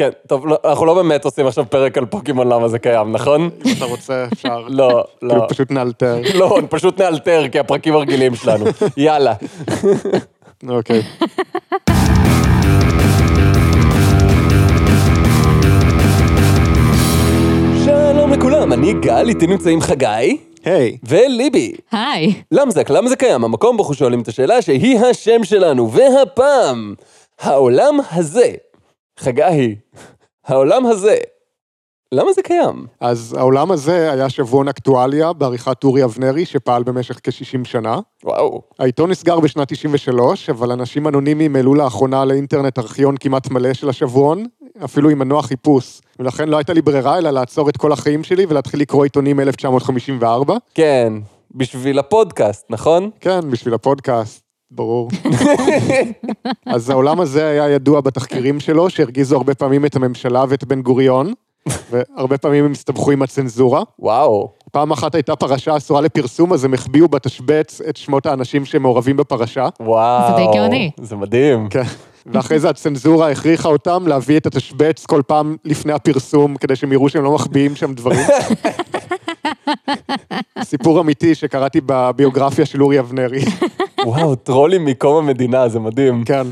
כן, טוב, לא, אנחנו לא באמת עושים עכשיו פרק על פוקימון למה זה קיים, נכון? אם אתה רוצה, אפשר. לא, כאילו, לא. פשוט נאלתר. לא, פשוט נאלתר, כי הפרקים הרגילים שלנו. יאללה. אוקיי. שלום לכולם, אני גל, איתי נמצאים חגי היי. וליבי. היי. למזק, למה זה קיים? המקום בו אנחנו שואלים את השאלה שהיא השם שלנו, והפעם, העולם הזה. חגי, העולם הזה, למה זה קיים? אז העולם הזה היה שבועון אקטואליה בעריכת אורי אבנרי, שפעל במשך כ-60 שנה. וואו. העיתון נסגר בשנת 93, אבל אנשים אנונימיים העלו לאחרונה לאינטרנט ארכיון כמעט מלא של השבועון, אפילו עם מנוע חיפוש. ולכן לא הייתה לי ברירה אלא לעצור את כל החיים שלי ולהתחיל לקרוא עיתונים מ-1954. כן, בשביל הפודקאסט, נכון? כן, בשביל הפודקאסט, ברור. אז העולם הזה היה ידוע בתחקירים שלו, שהרגיזו הרבה פעמים את הממשלה ואת בן גוריון, והרבה פעמים הם הסתבכו עם הצנזורה. וואו. פעם אחת הייתה פרשה אסורה לפרסום, אז הם החביאו בתשבץ את שמות האנשים שמעורבים בפרשה. וואו. זה די גאוני. זה מדהים. כן. ואחרי זה הצנזורה הכריחה אותם להביא את התשבץ כל פעם לפני הפרסום, כדי שהם יראו שהם לא מחביאים שם דברים. סיפור אמיתי שקראתי בביוגרפיה של אורי אבנרי. וואו, טרולים מקום המדינה, זה מדהים. כן.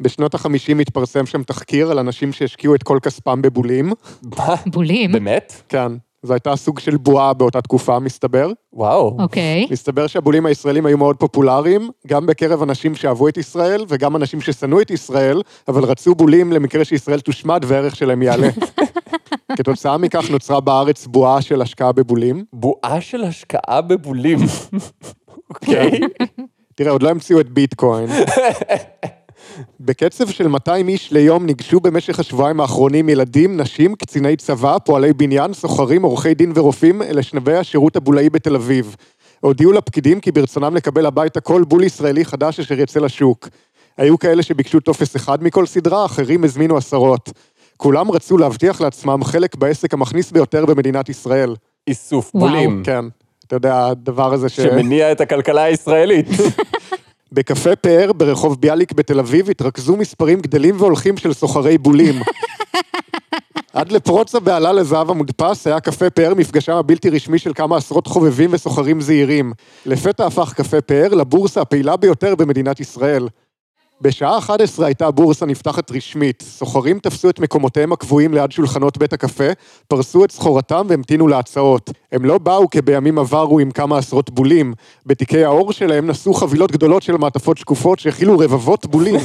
בשנות החמישים התפרסם שם תחקיר על אנשים שהשקיעו את כל כספם בבולים. מה? בולים. באמת? כן. זו הייתה סוג של בועה באותה תקופה, מסתבר. וואו. אוקיי. מסתבר שהבולים הישראלים היו מאוד פופולריים, גם בקרב אנשים שאהבו את ישראל, וגם אנשים ששנאו את ישראל, אבל רצו בולים למקרה שישראל תושמד והערך שלהם יעלה. כתוצאה מכך נוצרה בארץ בועה של השקעה בבולים. בועה של השקעה בבולים. אוקיי. תראה, עוד לא המציאו את ביטקוין. בקצב של 200 איש ליום ניגשו במשך השבועיים האחרונים ילדים, נשים, קציני צבא, פועלי בניין, סוחרים, עורכי דין ורופאים לשנבי השירות הבולאי בתל אביב. הודיעו לפקידים כי ברצונם לקבל הביתה כל בול ישראלי חדש אשר יצא לשוק. היו כאלה שביקשו טופס אחד מכל סדרה, אחרים הזמינו עשרות. כולם רצו להבטיח לעצמם חלק בעסק המכניס ביותר במדינת ישראל. איסוף וואו. בולים. כן, אתה יודע, הדבר הזה ש... שמניע את הכלכלה הישראלית. בקפה פאר ברחוב ביאליק בתל אביב התרכזו מספרים גדלים והולכים של סוחרי בולים. עד לפרוץ הבהלה לזהב המודפס היה קפה פאר מפגשם הבלתי רשמי של כמה עשרות חובבים וסוחרים זעירים. לפתע הפך קפה פאר לבורסה הפעילה ביותר במדינת ישראל. בשעה 11 הייתה הבורסה נפתחת רשמית. סוחרים תפסו את מקומותיהם הקבועים ליד שולחנות בית הקפה, פרסו את סחורתם והמתינו להצעות. הם לא באו כבימים עברו עם כמה עשרות בולים. בתיקי האור שלהם נשאו חבילות גדולות של מעטפות שקופות שהכילו רבבות בולים.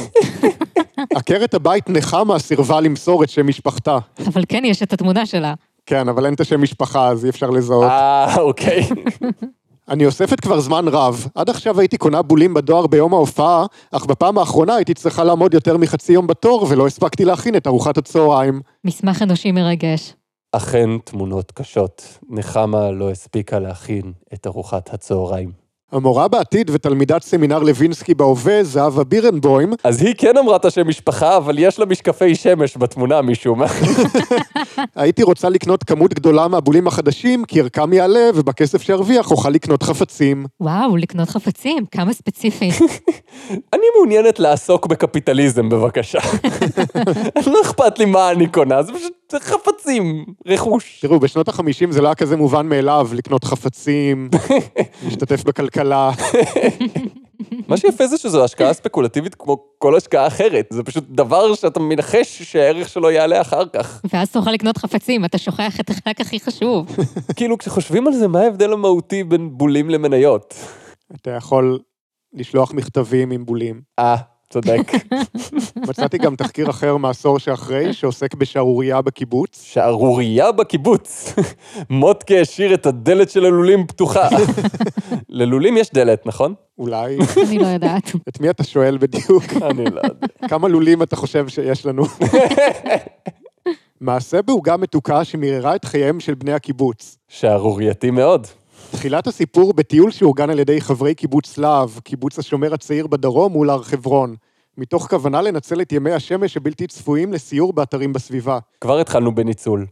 עקרת הבית נחמה סירבה למסור את שם משפחתה. אבל כן, יש את התמונה שלה. כן, אבל אין את השם משפחה, אז אי אפשר לזהות. אה, אוקיי. אני אוספת כבר זמן רב. עד עכשיו הייתי קונה בולים בדואר ביום ההופעה, אך בפעם האחרונה הייתי צריכה לעמוד יותר מחצי יום בתור, ולא הספקתי להכין את ארוחת הצהריים. מסמך אנושי מרגש. אכן תמונות קשות. נחמה לא הספיקה להכין את ארוחת הצהריים. המורה בעתיד ותלמידת סמינר לוינסקי בהווה, זהבה בירנבוים, אז היא כן אמרה את השם משפחה, אבל יש לה משקפי שמש בתמונה משום מה. הייתי רוצה לקנות כמות גדולה מהבולים החדשים, כי ערכם יעלה, ובכסף שארוויח אוכל לקנות חפצים. וואו, לקנות חפצים, כמה ספציפי. אני מעוניינת לעסוק בקפיטליזם, בבקשה. לא אכפת לי מה אני קונה, זה פשוט זה חפצים, רכוש. תראו, בשנות החמישים זה לא היה כזה מובן מאליו, לקנות חפצים, להשתתף בכלכלה. מה שיפה זה שזו השקעה ספקולטיבית כמו כל השקעה אחרת. זה פשוט דבר שאתה מנחש שהערך שלו יעלה אחר כך. ואז תוכל לקנות חפצים, אתה שוכח את החלק הכי חשוב. כאילו, כשחושבים על זה, מה ההבדל המהותי בין בולים למניות? אתה יכול לשלוח מכתבים עם בולים. אה, צודק. מצאתי גם תחקיר אחר מעשור שאחרי, שעוסק בשערורייה בקיבוץ. שערורייה בקיבוץ. מוטקה השאיר את הדלת של הלולים פתוחה. ללולים יש דלת, נכון? אולי. אני לא יודעת. את מי אתה שואל בדיוק? אני לא יודע. כמה לולים אתה חושב שיש לנו? מעשה בעוגה מתוקה שמיררה את חייהם של בני הקיבוץ. שערורייתי מאוד. תחילת הסיפור בטיול שאורגן על ידי חברי קיבוץ להב, קיבוץ השומר הצעיר בדרום מול הר חברון, מתוך כוונה לנצל את ימי השמש הבלתי צפויים לסיור באתרים בסביבה. כבר התחלנו בניצול.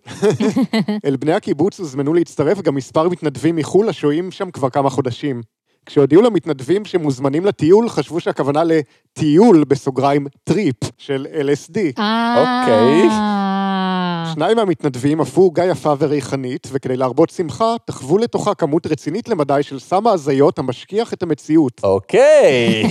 אל בני הקיבוץ הוזמנו להצטרף גם מספר מתנדבים מחו"ל השוהים שם כבר כמה חודשים. כשהודיעו למתנדבים שמוזמנים לטיול, חשבו שהכוונה לטיול, בסוגריים, trip, של LSD. אה... אוקיי. שניים מהמתנדבים אפו עוגה יפה וריחנית, וכדי להרבות שמחה, תחבו לתוכה כמות רצינית למדי של סם ההזיות המשכיח את המציאות. אוקיי.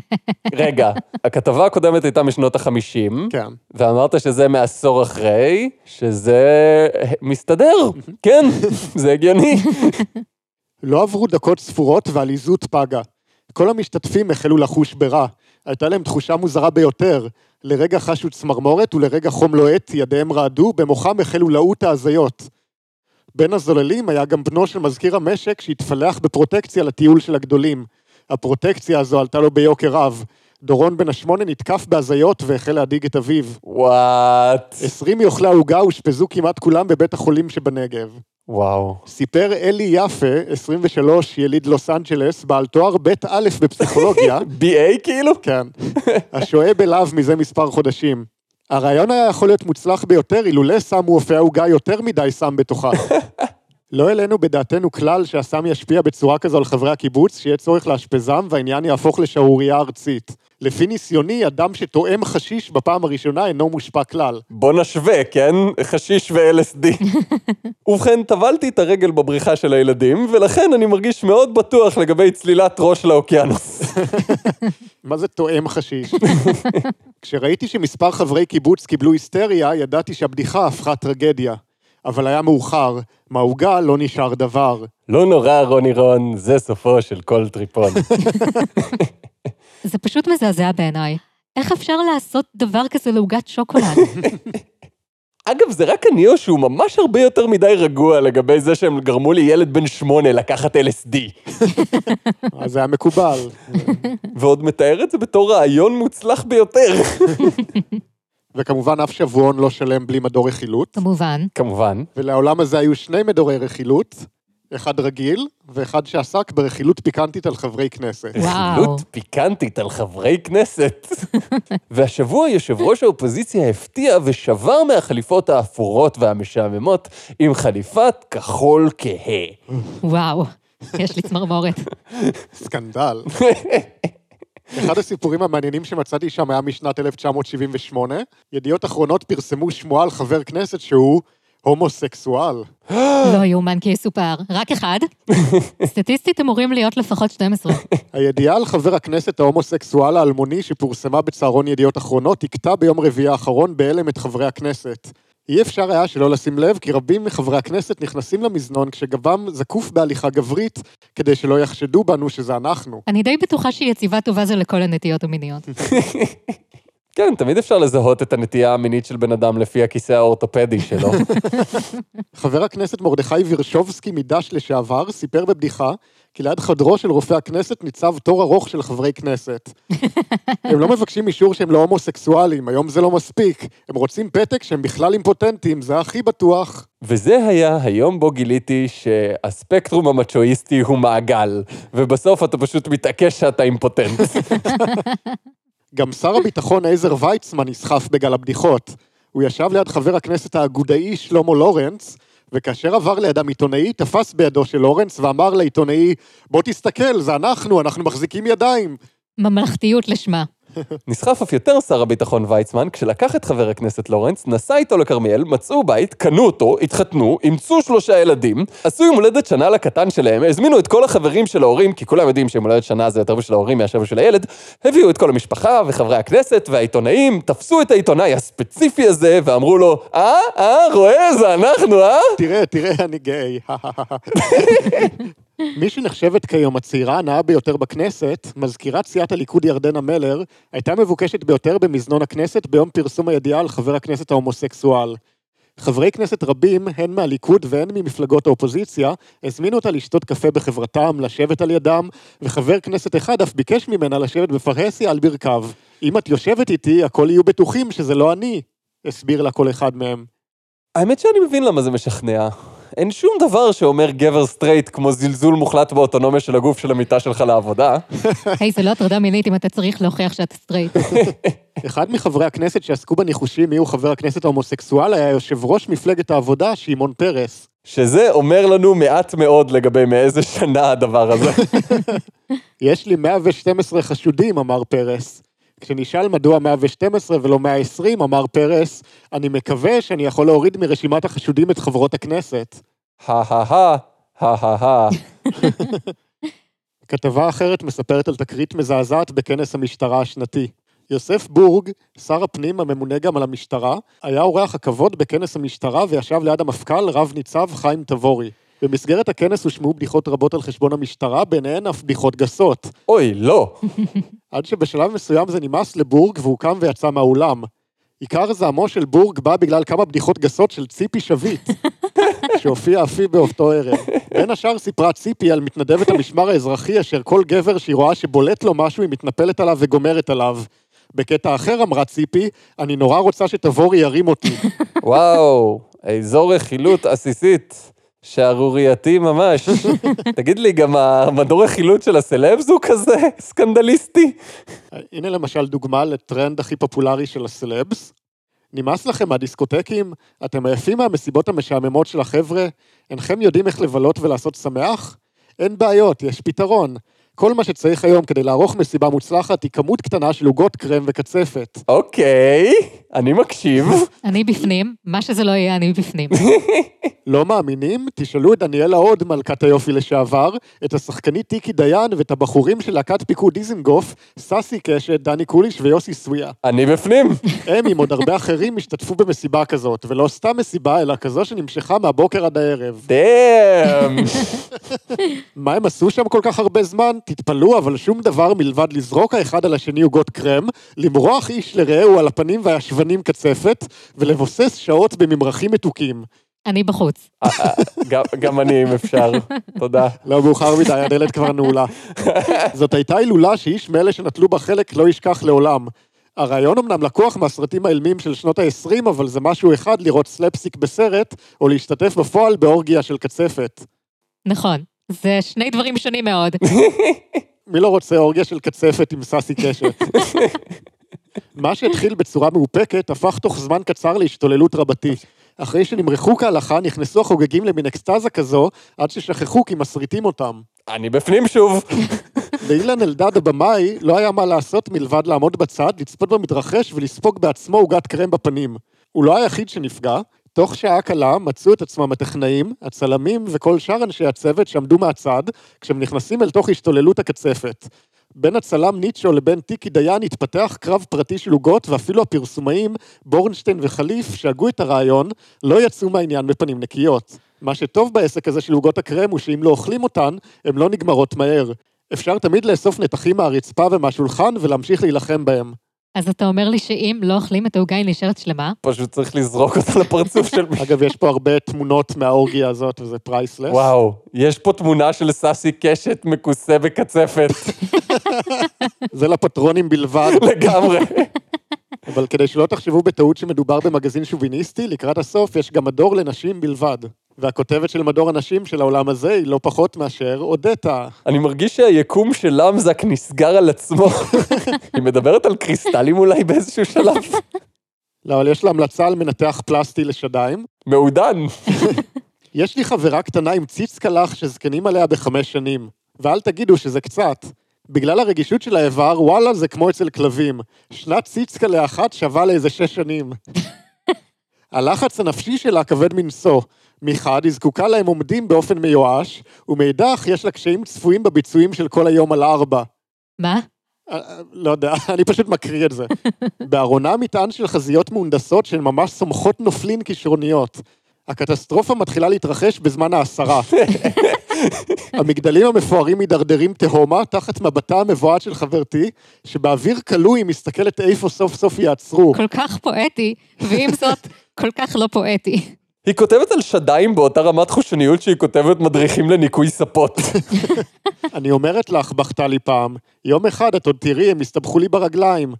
רגע, הכתבה הקודמת הייתה משנות ה-50, כן. ואמרת שזה מעשור אחרי, שזה מסתדר. כן, זה הגיוני. לא עברו דקות ספורות והעליזות פגה. כל המשתתפים החלו לחוש ברע. הייתה להם תחושה מוזרה ביותר. לרגע חשו צמרמורת ולרגע חום לוהט, ידיהם רעדו, במוחם החלו לעוט ההזיות. בין הזוללים היה גם בנו של מזכיר המשק שהתפלח בפרוטקציה לטיול של הגדולים. הפרוטקציה הזו עלתה לו ביוקר רב. דורון בן השמונה נתקף בהזיות והחל להדאיג את אביו. וואט. עשרים מאוכלי העוגה אושפזו כמעט כולם בבית החולים שבנגב. וואו. סיפר אלי יפה, 23, יליד לוס אנג'לס, בעל תואר ב' א' בפסיכולוגיה, BA כאילו? כן, השוהה בלהב מזה מספר חודשים. הרעיון היה יכול להיות מוצלח ביותר אילולא שמו אופי העוגה יותר מדי סם בתוכה. לא העלינו בדעתנו כלל שהסם ישפיע בצורה כזו על חברי הקיבוץ, שיהיה צורך לאשפזם והעניין יהפוך לשערורייה ארצית. לפי ניסיוני, אדם שתואם חשיש בפעם הראשונה אינו מושפע כלל. בוא נשווה, כן? חשיש ו-LSD. ובכן, טבלתי את הרגל בבריכה של הילדים, ולכן אני מרגיש מאוד בטוח לגבי צלילת ראש לאוקיינוס. מה זה תואם חשיש? כשראיתי שמספר חברי קיבוץ קיבלו היסטריה, ידעתי שהבדיחה הפכה טרגדיה. אבל היה מאוחר, מהעוגה לא נשאר דבר. לא נורא, רוני רון, זה סופו של כל טריפון. זה פשוט מזעזע בעיניי. איך אפשר לעשות דבר כזה לעוגת שוקולד? אגב, זה רק אני או שהוא ממש הרבה יותר מדי רגוע לגבי זה שהם גרמו לי ילד בן שמונה לקחת LSD. אז זה היה מקובל. ועוד מתאר את זה בתור רעיון מוצלח ביותר. וכמובן אף שבועון לא שלם בלי מדור רכילות. כמובן. כמובן. ולעולם הזה היו שני מדורי רכילות, אחד רגיל, ואחד שעסק ברכילות פיקנטית על חברי כנסת. וואו. רכילות פיקנטית על חברי כנסת. והשבוע יושב ראש האופוזיציה הפתיע ושבר מהחליפות האפורות והמשעממות עם חליפת כחול כהה. וואו. יש לי צמרמורת. סקנדל. אחד הסיפורים המעניינים שמצאתי שם היה משנת 1978. ידיעות אחרונות פרסמו שמועה על חבר כנסת שהוא הומוסקסואל. לא יאומן כי יסופר. רק אחד? סטטיסטית אמורים להיות לפחות 12. הידיעה על חבר הכנסת ההומוסקסואל האלמוני שפורסמה בצהרון ידיעות אחרונות הכתה ביום רביעי האחרון בהלם את חברי הכנסת. אי אפשר היה שלא לשים לב כי רבים מחברי הכנסת נכנסים למזנון כשגבם זקוף בהליכה גברית כדי שלא יחשדו בנו שזה אנחנו. אני די בטוחה שהיא יציבה טובה זה לכל הנטיות המיניות. כן, תמיד אפשר לזהות את הנטייה המינית של בן אדם לפי הכיסא האורתופדי שלו. חבר הכנסת מרדכי וירשובסקי מדש לשעבר סיפר בבדיחה כי ליד חדרו של רופא הכנסת ניצב תור ארוך של חברי כנסת. הם לא מבקשים אישור שהם לא הומוסקסואלים, היום זה לא מספיק. הם רוצים פתק שהם בכלל אימפוטנטים, זה הכי בטוח. וזה היה היום בו גיליתי שהספקטרום המצ'ואיסטי הוא מעגל, ובסוף אתה פשוט מתעקש שאתה אימפוטנט. גם שר הביטחון עזר ויצמן נסחף בגל הבדיחות. הוא ישב ליד חבר הכנסת האגודאי שלמה לורנץ, וכאשר עבר לידם עיתונאי, תפס בידו של לורנץ ואמר לעיתונאי, בוא תסתכל, זה אנחנו, אנחנו מחזיקים ידיים. ממלכתיות לשמה. נסחף אף יותר שר הביטחון ויצמן, כשלקח את חבר הכנסת לורנץ, נסע איתו לכרמיאל, מצאו בית, קנו אותו, התחתנו, אימצו שלושה ילדים, עשו יום הולדת שנה לקטן שלהם, הזמינו את כל החברים של ההורים, כי כולם יודעים שיום הולדת שנה זה יותר בשביל ההורים מאשר בשביל הילד, הביאו את כל המשפחה וחברי הכנסת והעיתונאים, תפסו את העיתונאי הספציפי הזה ואמרו לו, אה, אה, רואה, זה אנחנו, אה? תראה, תראה, אני גיי. מי שנחשבת כיום הצעירה הנאה ביותר בכנסת, מזכירת סיעת הליכוד ירדנה מלר, הייתה מבוקשת ביותר במזנון הכנסת ביום פרסום הידיעה על חבר הכנסת ההומוסקסואל. חברי כנסת רבים, הן מהליכוד והן ממפלגות האופוזיציה, הזמינו אותה לשתות קפה בחברתם, לשבת על ידם, וחבר כנסת אחד אף ביקש ממנה לשבת בפרהסיה על ברכיו. אם את יושבת איתי, הכל יהיו בטוחים שזה לא אני, הסביר לה כל אחד מהם. האמת שאני מבין למה זה משכנע. אין שום דבר שאומר גבר סטרייט כמו זלזול מוחלט באוטונומיה של הגוף של המיטה שלך לעבודה. היי, זה לא הטרדה מינית אם אתה צריך להוכיח שאתה סטרייט. אחד מחברי הכנסת שעסקו בניחושים מיהו חבר הכנסת ההומוסקסואל היה יושב ראש מפלגת העבודה, שמעון פרס. שזה אומר לנו מעט מאוד לגבי מאיזה שנה הדבר הזה. יש לי 112 חשודים, אמר פרס. כשנשאל מדוע 112 ולא 120, אמר פרס, אני מקווה שאני יכול להוריד מרשימת החשודים את חברות הכנסת. הא-הא-הא, הא-הא-הא. כתבה אחרת מספרת על תקרית מזעזעת בכנס המשטרה השנתי. יוסף בורג, שר הפנים הממונה גם על המשטרה, היה אורח הכבוד בכנס המשטרה וישב ליד המפכ"ל רב ניצב חיים תבורי. במסגרת הכנס הושמעו בדיחות רבות על חשבון המשטרה, ביניהן אף בדיחות גסות. אוי, לא. עד שבשלב מסוים זה נמאס לבורג והוא קם ויצא מהאולם. עיקר זעמו של בורג בא בגלל כמה בדיחות גסות של ציפי שביט, שהופיע אף היא באותו ערב. בין השאר סיפרה ציפי על מתנדבת המשמר האזרחי אשר כל גבר שהיא רואה שבולט לו משהו היא מתנפלת עליו וגומרת עליו. בקטע אחר אמרה ציפי, אני נורא רוצה שתבורי ירים אותי. וואו, איזו רכילות עסיסית. שערורייתי ממש. תגיד לי, גם המדור רכילות של הסלבס הוא כזה סקנדליסטי? הנה למשל דוגמה לטרנד הכי פופולרי של הסלבס. נמאס לכם מהדיסקוטקים? אתם עייפים מהמסיבות המשעממות של החבר'ה? אינכם יודעים איך לבלות ולעשות שמח? אין בעיות, יש פתרון. כל מה שצריך היום כדי לערוך מסיבה מוצלחת היא כמות קטנה של עוגות קרם וקצפת. אוקיי, אני מקשיב. אני בפנים, מה שזה לא יהיה, אני בפנים. לא מאמינים? תשאלו את דניאלה הוד, מלכת היופי לשעבר, את השחקנית טיקי דיין ואת הבחורים של להקת פיקוד דיזנגוף, סאסי קשת, דני קוליש ויוסי סוויה. אני בפנים. הם, עם עוד הרבה אחרים, השתתפו במסיבה כזאת, ולא סתם מסיבה, אלא כזו שנמשכה מהבוקר עד הערב. דאם. מה הם עשו שם כל כך הרבה זמן? תתפלאו, אבל שום דבר מלבד לזרוק האחד על השני עוגות קרם, למרוח איש לרעהו על הפנים והישבנים קצפת, ולבוסס שעות בממרחים מתוקים. אני בחוץ. אה, אה, גם- גם אני, אם אפשר. תודה. לא מאוחר מדי, הדלת כבר נעולה. זאת הייתה הילולה שאיש מאלה שנטלו בה חלק לא ישכח לעולם. הרעיון אמנם לקוח מהסרטים האילמים של שנות ה-20, אבל זה משהו אחד לראות סלפסיק בסרט, או להשתתף בפועל באורגיה של קצפת. נכון. זה שני דברים שונים מאוד. מי לא רוצה אורגיה של קצפת עם סאסי קשת? מה שהתחיל בצורה מאופקת, הפך תוך זמן קצר להשתוללות רבתי. אחרי שנמרחו כהלכה, נכנסו החוגגים למין אקסטזה כזו, עד ששכחו כי מסריטים אותם. אני בפנים שוב. לאילן אלדד הבמאי לא היה מה לעשות מלבד לעמוד בצד, לצפות במתרחש ולספוג בעצמו עוגת קרם בפנים. הוא לא היחיד שנפגע, תוך שעה קלה מצאו את עצמם הטכנאים, הצלמים וכל שאר אנשי הצוות שעמדו מהצד, כשהם נכנסים אל תוך השתוללות הקצפת. בין הצלם ניטשו לבין טיקי דיין התפתח קרב פרטי של עוגות, ואפילו הפרסומאים, בורנשטיין וחליף, שהגו את הרעיון, לא יצאו מהעניין בפנים נקיות. מה שטוב בעסק הזה של עוגות הקרם הוא שאם לא אוכלים אותן, הן לא נגמרות מהר. אפשר תמיד לאסוף נתחים מהרצפה ומהשולחן ולהמשיך להילחם בהם. אז אתה אומר לי שאם לא אוכלים את העוגה היא נשארת שלמה? פשוט צריך לזרוק אותה לפרצוף של מישהו. אגב, יש פה הרבה תמונות מהאורגיה הזאת, וזה priceless. וואו, יש פה תמונה של סאסי קשת מכוסה בקצפת. זה לפטרונים בלבד. לגמרי. אבל כדי שלא תחשבו בטעות שמדובר במגזין שוביניסטי, לקראת הסוף יש גם מדור לנשים בלבד. והכותבת של מדור הנשים של העולם הזה היא לא פחות מאשר אודטה. אני מרגיש שהיקום של למזק נסגר על עצמו. היא מדברת על קריסטלים אולי באיזשהו שלב. לא, אבל יש לה המלצה על מנתח פלסטי לשדיים. מעודן. יש לי חברה קטנה עם ציץ קלח שזקנים עליה בחמש שנים. ואל תגידו שזה קצת. בגלל הרגישות של האיבר, וואלה, זה כמו אצל כלבים. שנת ציצקלה אחת שווה לאיזה שש שנים. הלחץ הנפשי שלה כבד מנשוא. מחד, היא זקוקה להם עומדים באופן מיואש, ומאידך, יש לה קשיים צפויים בביצועים של כל היום על ארבע. מה? אה, אה, לא יודע, אני פשוט מקריא את זה. בארונה מטען של חזיות מהונדסות שהן ממש סומכות נופלין כישרוניות. הקטסטרופה מתחילה להתרחש בזמן העשרה. המגדלים המפוארים מידרדרים תהומה תחת מבטה המבועת של חברתי, שבאוויר כלוא היא מסתכלת איפה סוף סוף יעצרו. כל כך פואטי, ועם זאת, כל כך לא פואטי. היא כותבת על שדיים באותה רמת חושניות שהיא כותבת מדריכים לניקוי ספות. אני אומרת לך, בכתה לי פעם, יום אחד את עוד תראי, הם יסתבכו לי ברגליים.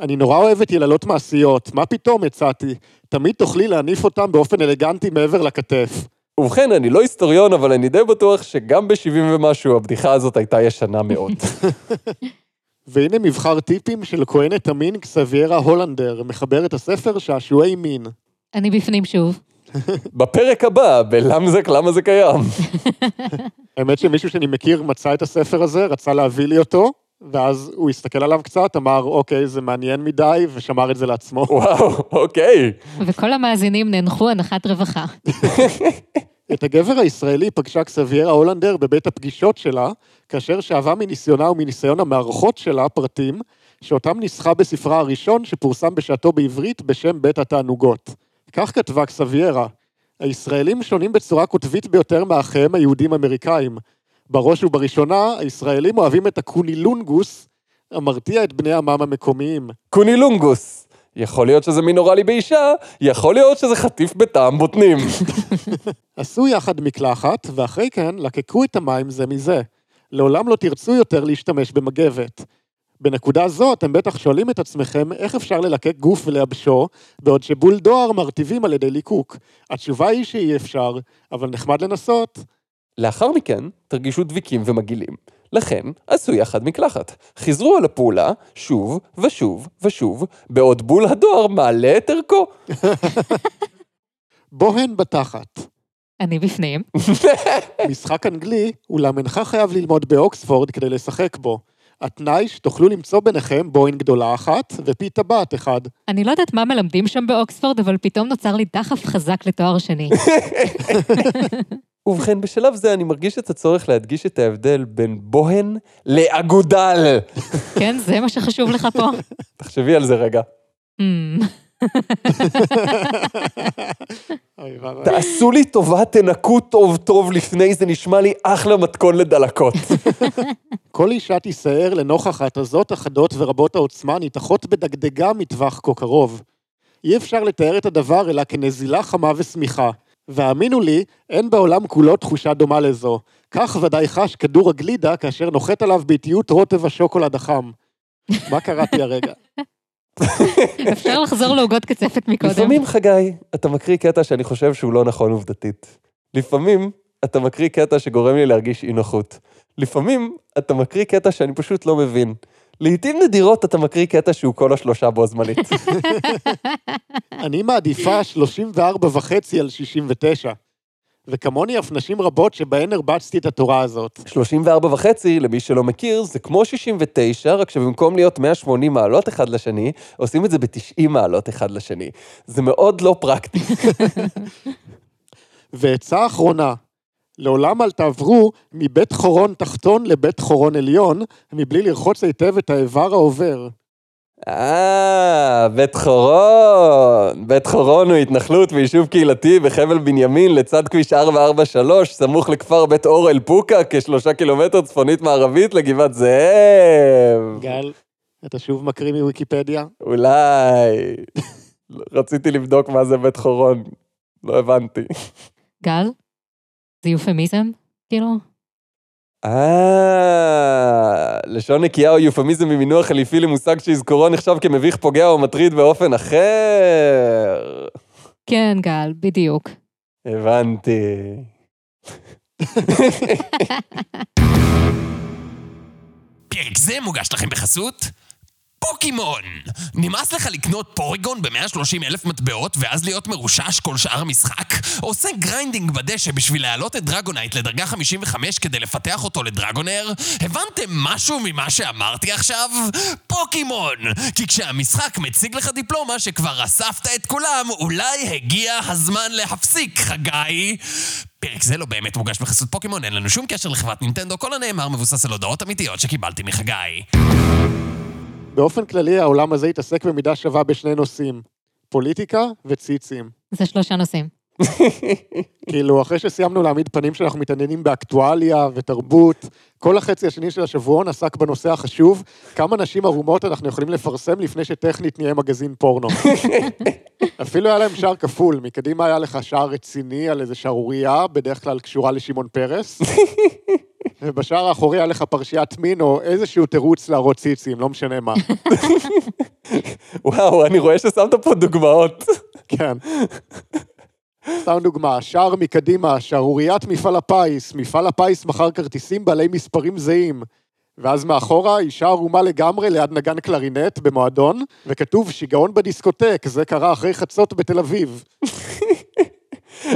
אני נורא אוהבת יללות מעשיות, מה פתאום, הצעתי. תמיד תוכלי להניף אותם באופן אלגנטי מעבר לכתף. ובכן, אני לא היסטוריון, אבל אני די בטוח שגם ב-70 ומשהו הבדיחה הזאת הייתה ישנה מאוד. והנה מבחר טיפים של כהנת המין קסביירה הולנדר, מחברת הספר שעשועי מין. אני בפנים שוב. בפרק הבא, בלמזק למה זה קיים. האמת שמישהו שאני מכיר מצא את הספר הזה, רצה להביא לי אותו, ואז הוא הסתכל עליו קצת, אמר, אוקיי, זה מעניין מדי, ושמר את זה לעצמו. וואו, אוקיי. וכל המאזינים נאנחו הנחת רווחה. את הגבר הישראלי פגשה קסביירה הולנדר בבית הפגישות שלה, כאשר שאבה מניסיונה ומניסיון המערכות שלה פרטים, שאותם ניסחה בספרה הראשון שפורסם בשעתו בעברית בשם בית התענוגות. כך כתבה קסביירה, הישראלים שונים בצורה קוטבית ביותר מאחיהם היהודים-אמריקאים. בראש ובראשונה, הישראלים אוהבים את הקונילונגוס, המרתיע את בני עמם המקומיים. קונילונגוס. יכול להיות שזה מינורלי באישה, יכול להיות שזה חטיף בטעם בוטנים. עשו יחד מקלחת, ואחרי כן לקקו את המים זה מזה. לעולם לא תרצו יותר להשתמש במגבת. בנקודה זו אתם בטח שואלים את עצמכם איך אפשר ללקק גוף ולייבשו, בעוד שבול דואר מרטיבים על ידי ליקוק. התשובה היא שאי אפשר, אבל נחמד לנסות. לאחר מכן, תרגישו דביקים ומגעילים. לכן, עשו יחד מקלחת. חזרו על הפעולה שוב ושוב ושוב, בעוד בול הדואר מעלה את ערכו. בוהן בתחת. אני בפנים. משחק אנגלי, אולם אינך חייב ללמוד באוקספורד כדי לשחק בו. התנאי שתוכלו למצוא ביניכם בוהן גדולה אחת ופי טבעת אחד. אני לא יודעת מה מלמדים שם באוקספורד, אבל פתאום נוצר לי דחף חזק לתואר שני. ובכן, בשלב זה אני מרגיש את הצורך להדגיש את ההבדל בין בוהן לאגודל. כן, זה מה שחשוב לך פה? תחשבי על זה רגע. תעשו לי טובה, תנקו טוב טוב לפני, זה נשמע לי אחלה מתכון לדלקות. כל אישה תישאר לנוכח ההתזות החדות ורבות העוצמה ניתחות בדגדגה מטווח כה קרוב. אי אפשר לתאר את הדבר אלא כנזילה חמה ושמיכה. והאמינו לי, אין בעולם כולו תחושה דומה לזו. כך ודאי חש כדור הגלידה כאשר נוחת עליו באיטיות רוטב השוקולד החם. מה קראתי הרגע? אפשר לחזור לעוגות קצפת מקודם. לפעמים, חגי, אתה מקריא קטע שאני חושב שהוא לא נכון עובדתית. לפעמים, אתה מקריא קטע שגורם לי להרגיש אי נוחות. לפעמים, אתה מקריא קטע שאני פשוט לא מבין. לעתים נדירות אתה מקריא קטע שהוא כל השלושה בו זמנית. אני מעדיפה 34 וחצי על 69. וכמוני אף נשים רבות שבהן הרבצתי את התורה הזאת. 34 וחצי, למי שלא מכיר, זה כמו 69, רק שבמקום להיות 180 מעלות אחד לשני, עושים את זה ב-90 מעלות אחד לשני. זה מאוד לא פרקטי. ועצה אחרונה, לעולם אל תעברו מבית חורון תחתון לבית חורון עליון, מבלי לרחוץ היטב את האיבר העובר. אה, בית חורון. בית חורון הוא התנחלות ויישוב קהילתי בחבל בנימין לצד כביש 443, סמוך לכפר בית אור אל פוקה, כשלושה קילומטר צפונית מערבית לגבעת זאב. גל, אתה שוב מקריא מוויקיפדיה? אולי. רציתי לבדוק מה זה בית חורון, לא הבנתי. גל? זה יופמיזם? כאילו? אה, לשון נקייה או יופמיזם ממינוח חליפי למושג שיזכורו נחשב כמביך פוגע או מטריד באופן אחר. כן, גל, בדיוק. הבנתי. פרק זה מוגש לכם בחסות פוקימון! נמאס לך לקנות פוריגון ב-130 אלף מטבעות ואז להיות מרושש כל שאר המשחק? עושה grinding בדשא בשביל להעלות את דרגונייט לדרגה 55 כדי לפתח אותו לדרגונר? הבנתם משהו ממה שאמרתי עכשיו? פוקימון! כי כשהמשחק מציג לך דיפלומה שכבר אספת את כולם, אולי הגיע הזמן להפסיק, חגי! פרק זה לא באמת מוגש בחסות פוקימון, אין לנו שום קשר לחברת נינטנדו, כל הנאמר מבוסס על הודעות אמיתיות שקיבלתי מחגי. באופן כללי העולם הזה התעסק במידה שווה בשני נושאים, פוליטיקה וציצים. זה שלושה נושאים. כאילו, אחרי שסיימנו להעמיד פנים שאנחנו מתעניינים באקטואליה ותרבות, כל החצי השני של השבועון עסק בנושא החשוב, כמה נשים ערומות אנחנו יכולים לפרסם לפני שטכנית נהיה מגזין פורנו. אפילו היה להם שער כפול, מקדימה היה לך שער רציני על איזה שערורייה, בדרך כלל קשורה לשמעון פרס, ובשער האחורי היה לך פרשיית מין או איזשהו תירוץ להראות ציצים, לא משנה מה. וואו, אני רואה ששמת פה דוגמאות. כן. סתם דוגמה, שער מקדימה, שערוריית מפעל הפיס, מפעל הפיס מכר כרטיסים בעלי מספרים זהים. ואז מאחורה, אישה ערומה לגמרי ליד נגן קלרינט במועדון, וכתוב שיגעון בדיסקוטק, זה קרה אחרי חצות בתל אביב.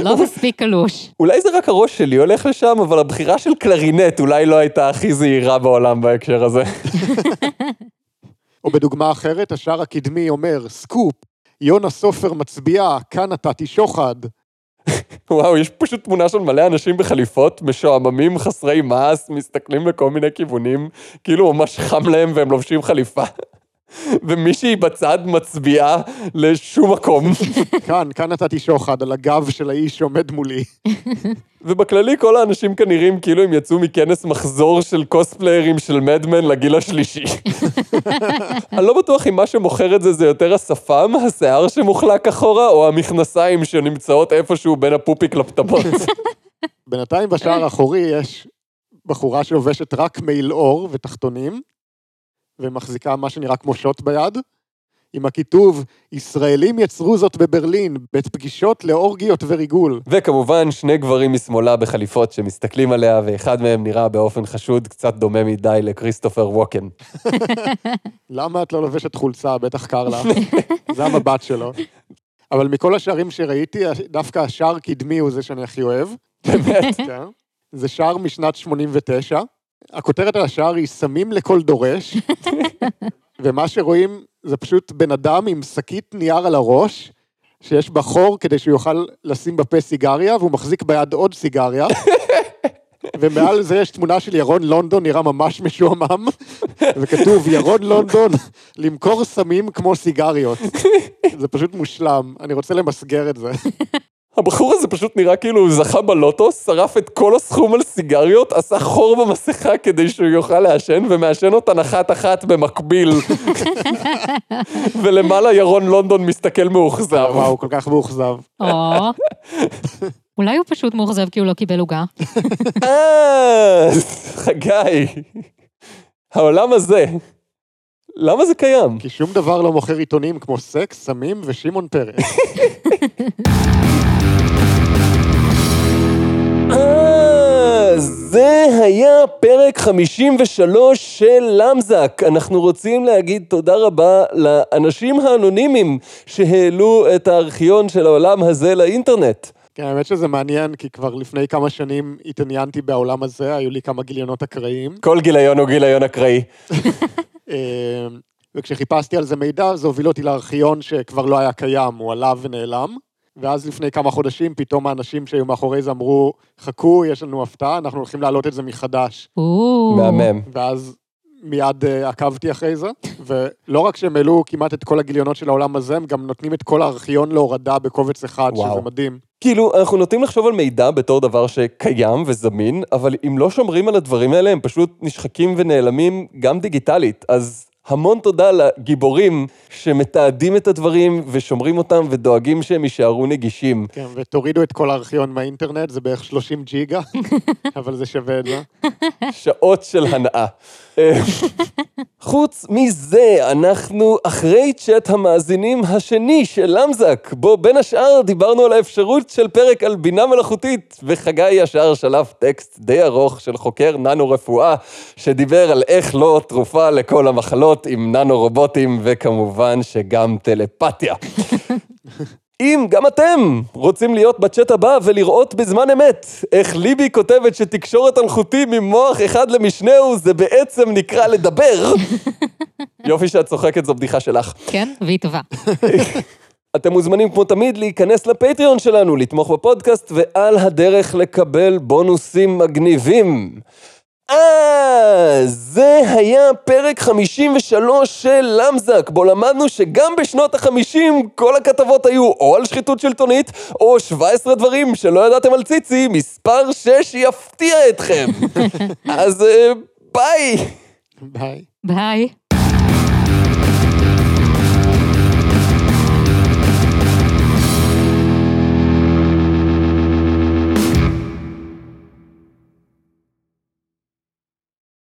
לא מספיק קלוש. אולי זה רק הראש שלי הולך לשם, אבל הבחירה של קלרינט אולי לא הייתה הכי זהירה בעולם בהקשר הזה. או בדוגמה אחרת, השער הקדמי אומר, סקופ, יונה סופר מצביעה, כאן נתתי שוחד. וואו, יש פשוט תמונה של מלא אנשים בחליפות, משועממים, חסרי מעש, מסתכלים לכל מיני כיוונים, כאילו ממש חם להם והם לובשים חליפה. ומישהי בצד מצביעה לשום מקום. כאן, כאן נתתי שוחד, על הגב של האיש שעומד מולי. ובכללי כל האנשים כאן נראים כאילו הם יצאו מכנס מחזור של קוספליירים של מדמן לגיל השלישי. אני לא בטוח אם מה שמוכר את זה זה יותר השפם, השיער שמוחלק אחורה, או המכנסיים שנמצאות איפשהו בין הפופיק לפטפות. בינתיים בשער האחורי יש בחורה שלובשת רק מעיל עור ותחתונים, ומחזיקה מה שנראה כמו שוט ביד, עם הכיתוב, ישראלים יצרו זאת בברלין, בית פגישות לאורגיות וריגול. וכמובן, שני גברים משמאלה בחליפות שמסתכלים עליה, ואחד מהם נראה באופן חשוד קצת דומה מדי לכריסטופר ווקן. למה את לא לובשת חולצה? בטח קר לך. זה המבט שלו. אבל מכל השערים שראיתי, דווקא השער קדמי הוא זה שאני הכי אוהב. באמת. כן. זה שער משנת 89. הכותרת על השער היא סמים לכל דורש, ומה שרואים זה פשוט בן אדם עם שקית נייר על הראש, שיש בה חור כדי שהוא יוכל לשים בפה סיגריה, והוא מחזיק ביד עוד סיגריה. ומעל זה יש תמונה של ירון לונדון, נראה ממש משועמם, וכתוב, ירון לונדון, למכור סמים כמו סיגריות. זה פשוט מושלם, אני רוצה למסגר את זה. הבחור הזה פשוט נראה כאילו הוא זכה בלוטו, שרף את כל הסכום על סיגריות, עשה חור במסכה כדי שהוא יוכל לעשן, ומעשן אותן אחת-אחת במקביל. ולמעלה ירון לונדון מסתכל מאוכזב. וואו, הוא כל כך מאוכזב. או. אולי הוא פשוט מאוכזב כי הוא לא קיבל עוגה. אה, חגי. העולם הזה, למה זה קיים? כי שום דבר לא מוכר עיתונים כמו סקס, סמים ושמעון פרס. היה פרק 53 של למזק. אנחנו רוצים להגיד תודה רבה לאנשים האנונימיים שהעלו את הארכיון של העולם הזה לאינטרנט. כן, האמת שזה מעניין, כי כבר לפני כמה שנים התעניינתי בעולם הזה, היו לי כמה גיליונות אקראיים. כל גיליון הוא גיליון אקראי. אה, וכשחיפשתי על זה מידע, זה הוביל אותי לארכיון שכבר לא היה קיים, הוא עלה ונעלם. ואז לפני כמה חודשים, פתאום האנשים שהיו מאחורי זה אמרו, חכו, יש לנו הפתעה, אנחנו הולכים להעלות את זה מחדש. מהמם. ואז מיד uh, עקבתי אחרי זה, ולא רק שהם העלו כמעט את כל הגיליונות של העולם הזה, הם גם נותנים את כל הארכיון להורדה בקובץ אחד, וואו. שזה מדהים. כאילו, אנחנו נוטים לחשוב על מידע בתור דבר שקיים וזמין, אבל אם לא שומרים על הדברים האלה, הם פשוט נשחקים ונעלמים גם דיגיטלית. אז המון תודה לגיבורים שמתעדים את הדברים ושומרים אותם ודואגים שהם יישארו נגישים. כן, ותורידו את כל הארכיון מהאינטרנט, זה בערך 30 ג'יגה, אבל זה שווה את זה. שעות של הנאה. חוץ מזה, אנחנו אחרי צ'אט המאזינים השני של למזק, בו בין השאר דיברנו על האפשרות של פרק על בינה מלאכותית, וחגי ישר שלף טקסט די ארוך של חוקר ננו-רפואה, שדיבר על איך לא תרופה לכל המחלות עם ננו-רובוטים, וכמובן שגם טלפתיה. אם גם אתם רוצים להיות בצ'אט הבא ולראות בזמן אמת איך ליבי כותבת שתקשורת אלחוטי ממוח אחד למשנהו זה בעצם נקרא לדבר. יופי שאת צוחקת, זו בדיחה שלך. כן, והיא טובה. אתם מוזמנים כמו תמיד להיכנס לפטריון שלנו, לתמוך בפודקאסט ועל הדרך לקבל בונוסים מגניבים. אה, זה היה פרק 53 של למזק, בו למדנו שגם בשנות ה-50 כל הכתבות היו או על שחיתות שלטונית, או 17 דברים שלא ידעתם על ציצי, מספר 6 יפתיע אתכם. אז אה, ביי! ביי. ביי.